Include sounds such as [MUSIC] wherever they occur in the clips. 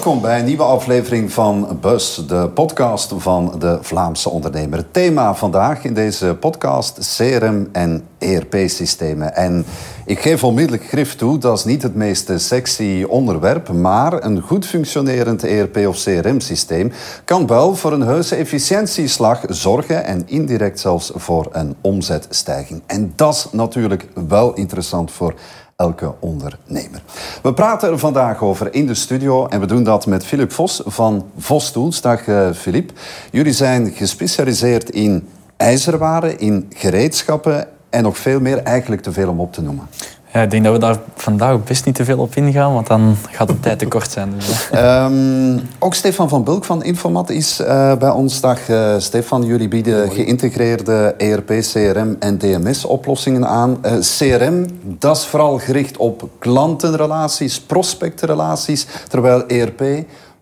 Welkom bij een nieuwe aflevering van Bus, de podcast van de Vlaamse ondernemer. Thema vandaag in deze podcast CRM en ERP-systemen. En ik geef onmiddellijk grif toe, dat is niet het meest sexy onderwerp, maar een goed functionerend ERP of CRM-systeem kan wel voor een heuse efficiëntieslag zorgen en indirect zelfs voor een omzetstijging. En dat is natuurlijk wel interessant voor elke ondernemer. We praten er vandaag over in de studio en we doen dat met Filip Vos van Vos Tools. Dag Filip. Jullie zijn gespecialiseerd in ijzerwaren, in gereedschappen en nog veel meer, eigenlijk te veel om op te noemen. Ja, ik denk dat we daar vandaag best niet te veel op ingaan, want dan gaat de tijd te kort zijn. Dus, um, [LAUGHS] ook Stefan van Bulk van Informat is uh, bij ons. Dag uh, Stefan, jullie bieden geïntegreerde ERP, CRM en DMS-oplossingen aan. Uh, CRM, dat is vooral gericht op klantenrelaties, prospectrelaties, terwijl ERP...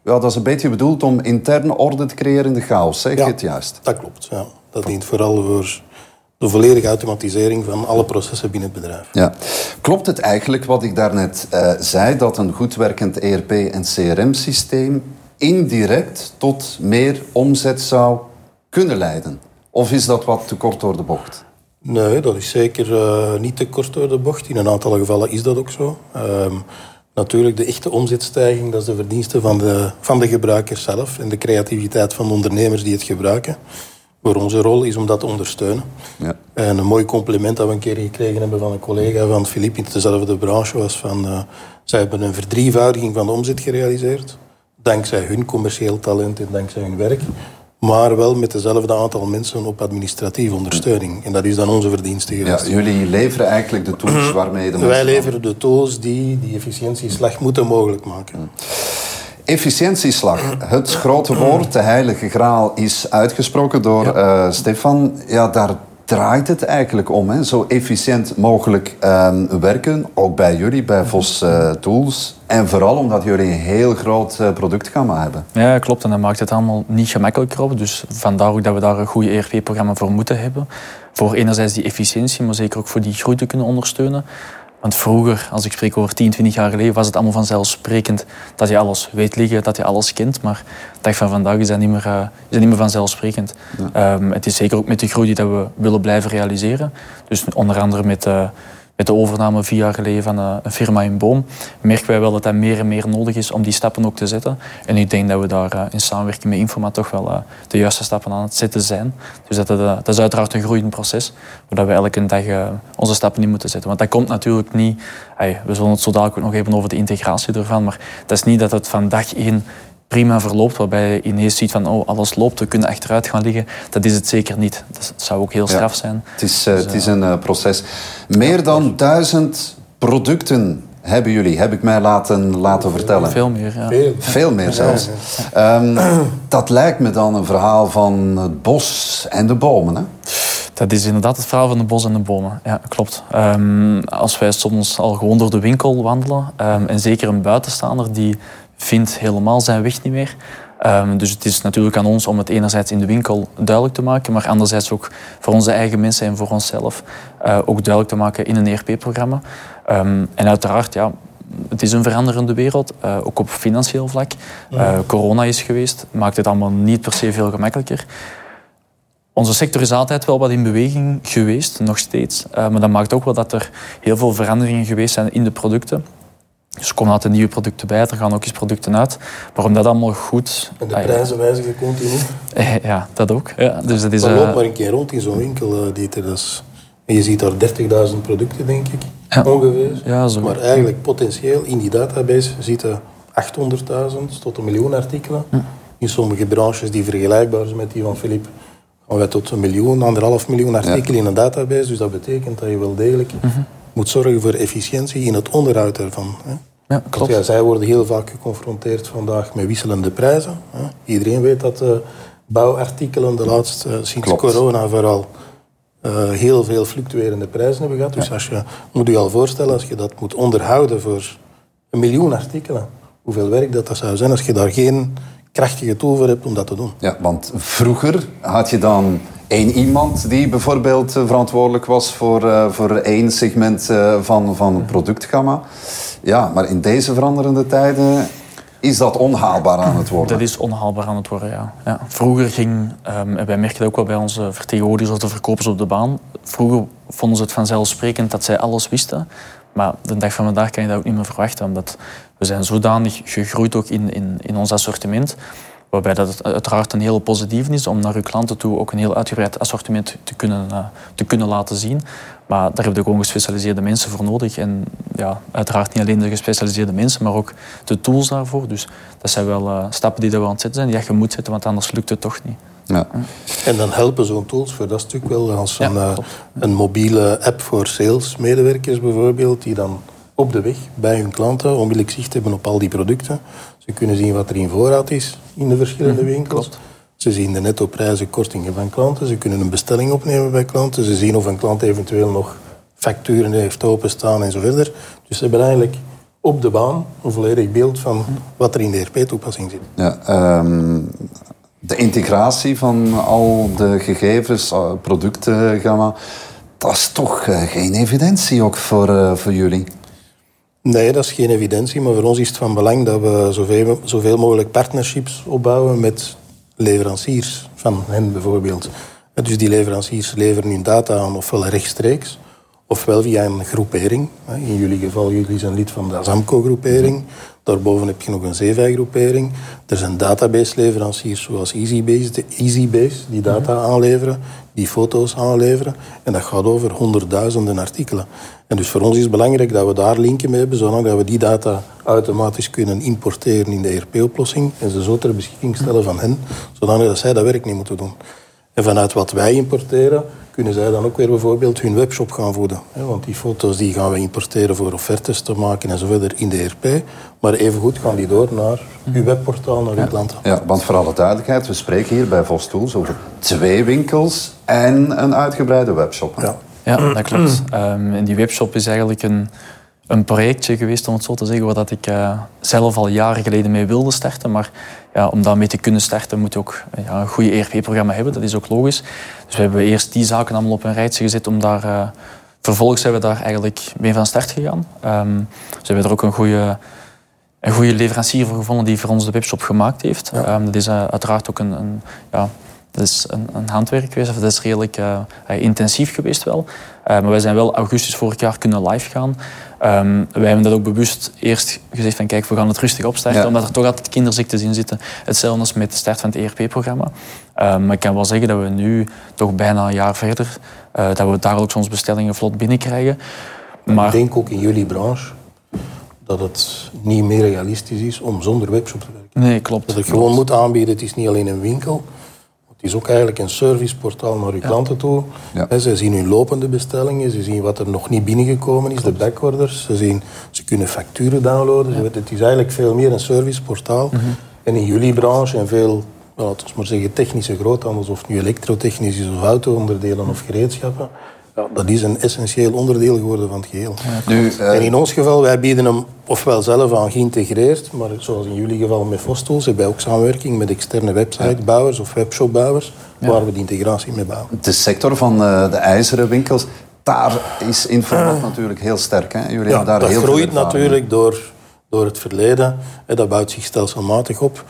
Ja, dat is een beetje bedoeld om interne orde te creëren in de chaos, zeg je het juist? dat klopt. Ja. Dat dient vooral voor de volledige automatisering van alle processen binnen het bedrijf. Ja. Klopt het eigenlijk wat ik daarnet uh, zei, dat een goed werkend ERP- en CRM-systeem indirect tot meer omzet zou kunnen leiden? Of is dat wat te kort door de bocht? Nee, dat is zeker uh, niet te kort door de bocht. In een aantal gevallen is dat ook zo. Uh, natuurlijk, de echte omzetstijging, dat is de verdienste van de, van de gebruiker zelf en de creativiteit van de ondernemers die het gebruiken voor onze rol is om dat te ondersteunen. Ja. En een mooi compliment dat we een keer gekregen hebben van een collega van Philippe in dezelfde branche was van... Uh, zij hebben een verdrievoudiging van de omzet gerealiseerd. Dankzij hun commercieel talent en dankzij hun werk. Maar wel met dezelfde aantal mensen op administratieve ondersteuning. En dat is dan onze verdienste geweest. Ja, jullie leveren eigenlijk de tools waarmee de Wij leveren de tools die die efficiëntieslag moeten mogelijk maken. Efficiëntieslag, het grote woord, de heilige graal, is uitgesproken door uh, Stefan. Ja, daar draait het eigenlijk om. Hè? Zo efficiënt mogelijk um, werken, ook bij jullie, bij Vos uh, Tools. En vooral omdat jullie een heel groot uh, productgamma hebben. Ja, klopt. En dat maakt het allemaal niet gemakkelijker op. Dus vandaar ook dat we daar een goed ERP-programma voor moeten hebben. Voor enerzijds die efficiëntie, maar zeker ook voor die groei te kunnen ondersteunen. Want vroeger, als ik spreek over 10, 20 jaar geleden, was het allemaal vanzelfsprekend dat je alles weet liggen, dat je alles kent. Maar de dag van vandaag is dat niet meer, uh, is dat niet meer vanzelfsprekend. Ja. Um, het is zeker ook met de groei die we willen blijven realiseren. Dus onder andere met, uh, met de overname vier jaar geleden van uh, een firma in Boom, merken wij wel dat dat meer en meer nodig is om die stappen ook te zetten. En ik denk dat we daar in samenwerking met Informa toch wel de juiste stappen aan het zetten zijn. Dus dat, dat is uiteraard een groeiend proces, waar we elke dag onze stappen in moeten zetten. Want dat komt natuurlijk niet... We zullen het zo dadelijk ook nog hebben over de integratie ervan, maar dat is niet dat het van dag één prima verloopt, waarbij je ineens ziet van oh, alles loopt, we kunnen achteruit gaan liggen. Dat is het zeker niet. Dat zou ook heel straf zijn. Het is, dus, het is een uh, proces. Meer dan duizend producten hebben jullie, heb ik mij laten, laten vertellen. Veel meer, ja. Veel, Veel meer zelfs. Ja, um, dat lijkt me dan een verhaal van het bos en de bomen, hè? Dat is inderdaad het verhaal van de bos en de bomen. Ja, klopt. Um, als wij soms al gewoon door de winkel wandelen, um, en zeker een buitenstaander die vindt helemaal zijn weg niet meer. Um, dus het is natuurlijk aan ons om het enerzijds in de winkel duidelijk te maken, maar anderzijds ook voor onze eigen mensen en voor onszelf uh, ook duidelijk te maken in een ERP-programma. Um, en uiteraard, ja, het is een veranderende wereld, uh, ook op financieel vlak. Uh, corona is geweest, maakt het allemaal niet per se veel gemakkelijker. Onze sector is altijd wel wat in beweging geweest, nog steeds. maar dat maakt ook wel dat er heel veel veranderingen geweest zijn in de producten. Dus er komen altijd nieuwe producten bij, er gaan ook eens producten uit. Maar om dat allall goed... En de prijzen wijzigen continu. Ja, dat ook. Ja, dus dat is, maar loop maar een keer rond in zo'n winkel, uh, Dieter. Dat is, je ziet daar 30.000 producten, denk ik, ja. ongeveer. Ja, zo. Maar eigenlijk potentieel in die database zitten 800.000 tot een miljoen artikelen. In sommige branches die vergelijkbaar zijn met die van Philippe gaan wij tot een miljoen, anderhalf miljoen artikelen ja. in een database. Dus dat betekent dat je wel degelijk... Mm -hmm moet zorgen voor efficiëntie in het onderhoud ervan. Hè. Ja, klopt. Ja, zij worden heel vaak geconfronteerd vandaag met wisselende prijzen. Hè. Iedereen weet dat uh, bouwartikelen de laatste, uh, sinds klopt. corona vooral, uh, heel veel fluctuerende prijzen hebben gehad. Dus ja. als je, moet je al voorstellen, als je dat moet onderhouden voor een miljoen artikelen, hoeveel werk dat, dat zou zijn als je daar geen krachtige tool voor hebt om dat te doen. Ja, want vroeger had je dan één iemand die bijvoorbeeld verantwoordelijk was voor, uh, voor één segment uh, van, van het productgamma. Ja, maar in deze veranderende tijden is dat onhaalbaar aan het worden? Dat is onhaalbaar aan het worden, ja. ja. Vroeger ging, um, en wij merken dat ook wel bij onze vertegenwoordigers of de verkopers op de baan, vroeger vonden ze het vanzelfsprekend dat zij alles wisten. Maar de dag van vandaag kan je dat ook niet meer verwachten, omdat we zijn zodanig gegroeid ook in, in, in ons assortiment, waarbij dat uiteraard een hele positieve is om naar uw klanten toe ook een heel uitgebreid assortiment te kunnen, uh, te kunnen laten zien. Maar daar heb je gewoon gespecialiseerde mensen voor nodig. En ja, uiteraard niet alleen de gespecialiseerde mensen, maar ook de tools daarvoor. Dus dat zijn wel uh, stappen die we aan het zetten zijn, die je moet zetten, want anders lukt het toch niet. Ja. En dan helpen zo'n tools voor dat stuk wel als een, ja, uh, een mobiele app voor salesmedewerkers bijvoorbeeld, die dan op de weg bij hun klanten onmiddellijk zicht hebben op al die producten. Ze kunnen zien wat er in voorraad is in de verschillende Mhm, winkels. Ze zien de netto prijzen, kortingen van klanten. Ze kunnen een bestelling opnemen bij klanten. Ze zien of een klant eventueel nog facturen heeft openstaan en zo verder. Dus ze hebben eigenlijk op de baan een volledig beeld van wat er in de RP-toepassing zit. Ja, um, de integratie van al de gegevens, uh, productengamma, dat is toch uh, geen evidentie ook voor, uh, voor jullie? Nee, dat is geen evidentie, maar voor ons is het van belang dat we zoveel, zoveel mogelijk partnerships opbouwen met leveranciers van hen bijvoorbeeld. Dus die leveranciers leveren hun data aan ofwel rechtstreeks, ofwel via een groepering. In jullie geval, jullie zijn lid van de Azamco-groepering. Daarboven heb je nog een Zeevij-groepering. Er zijn database-leveranciers zoals EasyBase, EasyBase, die data aanleveren, die foto's aanleveren. En dat gaat over honderdduizenden artikelen. En dus voor ons is het belangrijk dat we daar linken mee hebben, zodat we die data automatisch kunnen importeren in de ERP-oplossing en ze zo ter beschikking stellen van hen, zodat zij dat werk niet moeten doen. En vanuit wat wij importeren, kunnen zij dan ook weer bijvoorbeeld hun webshop gaan voeden. Want die foto's die gaan we importeren voor offertes te maken en zo verder in de ERP. Maar evengoed gaan die door naar uw webportaal, naar uw ja. klanten. Ja, want voor alle duidelijkheid, we spreken hier bij Vos Tools over twee winkels en een uitgebreide webshop. Ja, ja dat klopt. Um, en die webshop is eigenlijk een, een projectje geweest, om het zo te zeggen, waar dat ik uh, zelf al jaren geleden mee wilde starten. Maar ja, om daarmee te kunnen starten moet je ook ja, een goede ERP-programma hebben. Dat is ook logisch. Dus we hebben eerst die zaken allemaal op een rijtje gezet om daar... Uh, vervolgens zijn we daar eigenlijk mee van start gegaan. Um, dus we hebben er ook een goede, een goede leverancier voor gevonden die voor ons de webshop gemaakt heeft. Ja. Um, dat is uh, uiteraard ook een, een ja, dat is een, een handwerk geweest, of dat is redelijk uh, intensief geweest wel. Uh, maar wij zijn wel augustus vorig jaar kunnen live gaan. Um, wij hebben dat ook bewust eerst gezegd van kijk, we gaan het rustig opstarten, ja. omdat er toch altijd kinderziektes in zitten. Hetzelfde als met de start van het ERP-programma. Um, maar ik kan wel zeggen dat we nu, toch bijna een jaar verder, uh, dat we dagelijks onze bestellingen vlot binnenkrijgen. Maar... Ik denk ook in jullie branche dat het niet meer realistisch is om zonder webshop te werken. Nee, klopt. Dat je gewoon moet aanbieden, het is niet alleen een winkel, het is ook eigenlijk een serviceportaal naar uw ja. klanten toe. Ja. Ze zien hun lopende bestellingen, ze zien wat er nog niet binnengekomen is, Klopt. de backorders. Ze, zien, ze kunnen facturen downloaden. Ja. Het is eigenlijk veel meer een serviceportaal. Mm -hmm. En in jullie branche en veel, laten we maar zeggen, technische groothandels, of nu elektrotechnisch is of auto-onderdelen of gereedschappen, ja, dat is een essentieel onderdeel geworden van het geheel. Nu, uh... En in ons geval, wij bieden hem ofwel zelf aan geïntegreerd, maar zoals in jullie geval met Vostools, hebben wij ook samenwerking met externe websitebouwers of webshopbouwers, ja. waar we die integratie mee bouwen. De sector van uh, de ijzeren winkels, daar is Informat natuurlijk heel sterk. Hè? Jullie ja, daar dat heel groeit natuurlijk door, door het verleden. Dat bouwt zich stelselmatig op.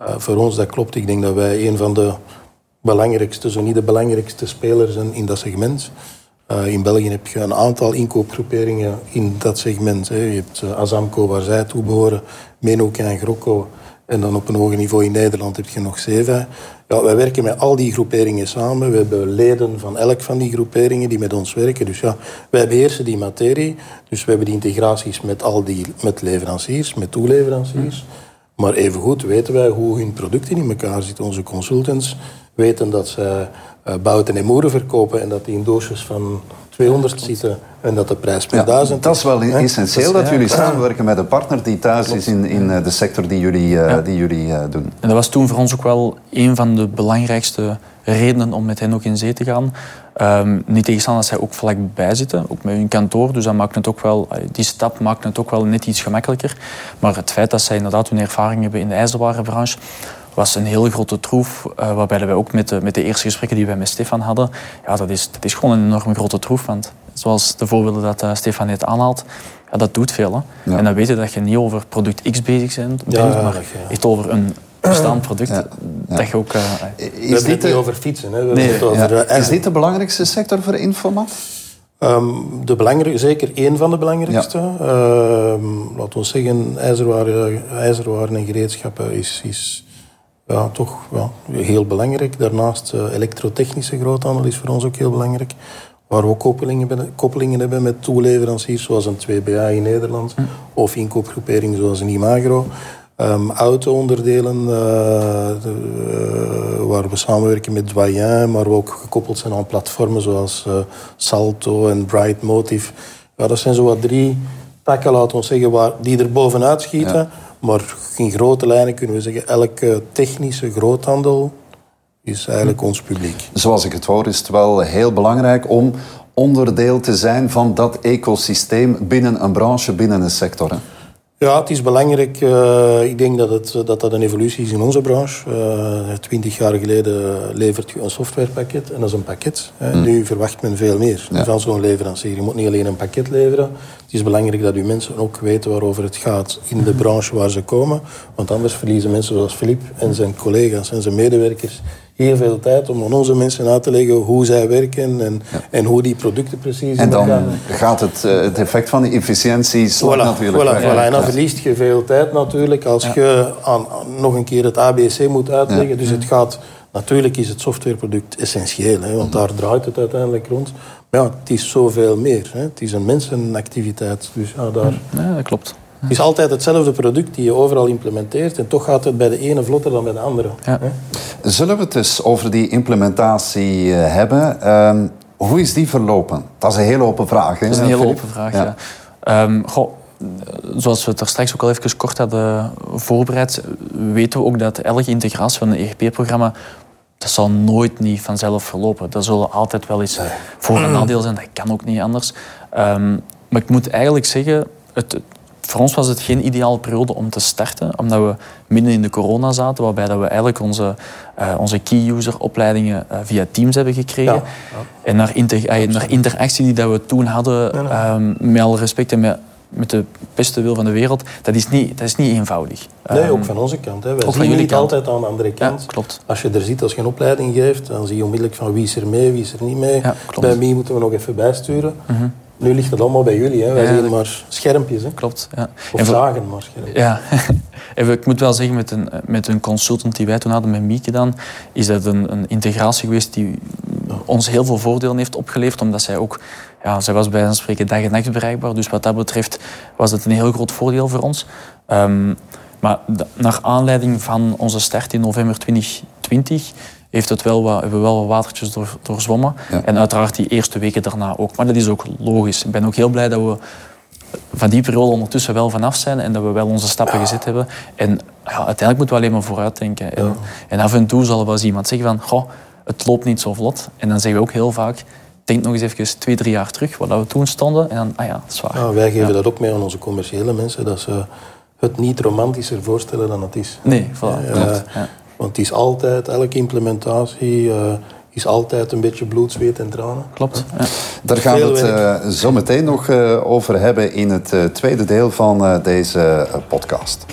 Uh, voor ons, dat klopt. Ik denk dat wij een van de belangrijkste, zo niet de belangrijkste spelers zijn in dat segment. Uh, in België heb je een aantal inkoopgroeperingen in dat segment. Hè. Je hebt uh, Azamco, waar zij toe behoren, Menoka en Grocco. En dan op een hoger niveau in Nederland heb je nog Seva. Ja, wij werken met al die groeperingen samen. We hebben leden van elk van die groeperingen die met ons werken. Dus ja, wij beheersen die materie. Dus we hebben die integraties met al die met leveranciers, met toeleveranciers. Mm. Maar evengoed weten wij hoe hun producten in elkaar zitten. Onze consultants weten dat ze uh, bouten en moeren verkopen en dat die in doosjes van 200 zitten en dat de prijs per ja, duizend Dat is wel hè? essentieel dat, dat jullie samenwerken met een partner die thuis is in, in de sector die jullie, uh, ja. die jullie uh, doen. En dat was toen voor ons ook wel een van de belangrijkste redenen om met hen ook in zee te gaan. Um, niet tegenstaan dat zij ook vlakbij zitten, ook met hun kantoor. Dus dat maakt het ook wel, die stap maakt het ook wel net iets gemakkelijker. Maar het feit dat zij inderdaad hun ervaring hebben in de ijzerwarenbranche, was een heel grote troef. Uh, waarbij wij ook met de, met de eerste gesprekken die wij met Stefan hadden, ja, dat is, dat is gewoon een enorm grote troef. Want zoals de voorbeelden dat uh, Stefan net aanhaalt, ja, dat doet veel. Hè. En dan weet je dat je niet over product X bezig bent, bent maar echt over een bestaand product. Dat je ook... Uh, is dit het niet over fietsen. Hè. Nee. Over, is dit de belangrijkste sector voor Informat? Um, de belangrijk, zeker één van de belangrijkste. Ja. Um, laten we zeggen, ijzerwaren, ijzerwaren en gereedschappen is, is ja, toch ja, heel belangrijk. Daarnaast uh, elektrotechnische groothandel is voor ons ook heel belangrijk. Waar we ook koppelingen, koppelingen hebben met toeleveranciers zoals een 2BA in Nederland. Hm. Of inkoopgroeperingen zoals een Imagro. Um, auto-onderdelen, uh, de, uh, waar we samenwerken met Doyen, maar we ook gekoppeld zijn aan platformen zoals uh, Salto en Bright Motive. Ja, dat zijn zo wat drie takken, laten we zeggen, waar, die er bovenuit schieten. Ja. Maar in grote lijnen kunnen we zeggen, elke technische groothandel is eigenlijk hm. ons publiek. Zoals ik het hoor, is het wel heel belangrijk om onderdeel te zijn van dat ecosysteem binnen een branche, binnen een sector. Hè? Ja, het is belangrijk. Uh, ik denk dat, het, dat dat een evolutie is in onze branche. Uh, Twintig jaar geleden levert je een softwarepakket en dat is een pakket. Mm. Nu verwacht men veel meer ja. van zo'n leverancier. Je moet niet alleen een pakket leveren. Het is belangrijk dat uw mensen ook weten waarover het gaat in de branche waar ze komen. Want anders verliezen mensen zoals Filip en zijn collega's en zijn medewerkers heel veel tijd om aan onze mensen uit te leggen hoe zij werken en, en hoe die producten precies En dan gaat het, uh, het effect van die efficiëntie voilà, natuurlijk voilà, voilà. En dan verliest je veel tijd natuurlijk als je aan, nog een keer het ABC moet uitleggen. Dus het gaat... Natuurlijk is het softwareproduct essentieel, hè, want daar draait het uiteindelijk rond. Maar ja, het is zoveel meer. Hè. Het is een mensenactiviteit. Dus ja, daar... Ja, dat klopt. Het is altijd hetzelfde product die je overal implementeert en toch gaat het bij de ene vlotter dan bij de andere. Ja. Zullen we het dus over die implementatie eh, hebben? Um, hoe is die verlopen? Dat is een hele open vraag. Hè? Dat is een hele open vraag, ja. ja. Um, goh, zoals we het er straks ook al even kort hadden voorbereid, weten we ook dat elke integratie van een ERP-programma dat zal nooit niet vanzelf verlopen. Dat zullen altijd wel eens voor- en nadeel zijn. Dat kan ook niet anders. Um, maar ik moet eigenlijk zeggen, het, voor ons was het geen ideale periode om te starten, omdat we midden in de corona zaten, waarbij dat we eigenlijk onze, uh, onze key-user opleidingen uh, via Teams hebben gekregen. Ja, ja. En naar, inter, uh, naar, interactie die dat we toen hadden, ja, um, met alle respect en met, met de beste wil van de wereld, dat is niet, dat is niet eenvoudig. Nee, um, ook van onze kant. Hè. Wij ook zien jullie niet altijd aan de andere kant. klopt. Als je er ziet, als je een opleiding geeft, dan zie je onmiddellijk van wie is er mee, wie is er niet mee. Bij mij moeten we nog even bijsturen. Mm -hmm. Nu ligt het allemaal bij jullie. Hè. Wij ja, zien maar schermpjes. Hè. Klopt. Ja. Of zagen maar schermpjes. Ja. [LAUGHS] Even, ik moet wel zeggen, met een, met een consultant die wij toen hadden met Mieke dan, is dat een, een integratie geweest die ons heel veel voordelen heeft opgeleverd, omdat zij ook, ja, zij was bij ons spreken dag en nacht bereikbaar. Dus wat dat betreft was het een heel groot voordeel voor ons. Um, maar naar aanleiding van onze start in november 2020 heeft het wel wat, hebben we wel wat watertjes door, doorzwommen. Ja. En uiteraard die eerste weken daarna ook. Maar dat is ook logisch. Ik ben ook heel blij dat we van die periode ondertussen wel vanaf zijn en dat we wel onze stappen ja. gezet hebben. En ja, uiteindelijk moeten we alleen maar vooruit denken. En, en, af en toe zal er wel eens iemand zeggen van, goh, het loopt niet zo vlot. En dan zeggen we ook heel vaak, denk nog eens even twee, drie jaar terug, waar we toen stonden. En dan, ah ja, dat is waar. Wij geven dat ook mee aan onze commerciële mensen, dat ze het niet romantischer voorstellen dan het is. Nee, voilà, uh. Want het is altijd, elke implementatie uh, is altijd een beetje bloed, zweet en tranen. Klopt. Ja. Daar gaan we het uh, zo meteen nog uh, over hebben in het tweede deel van deze podcast.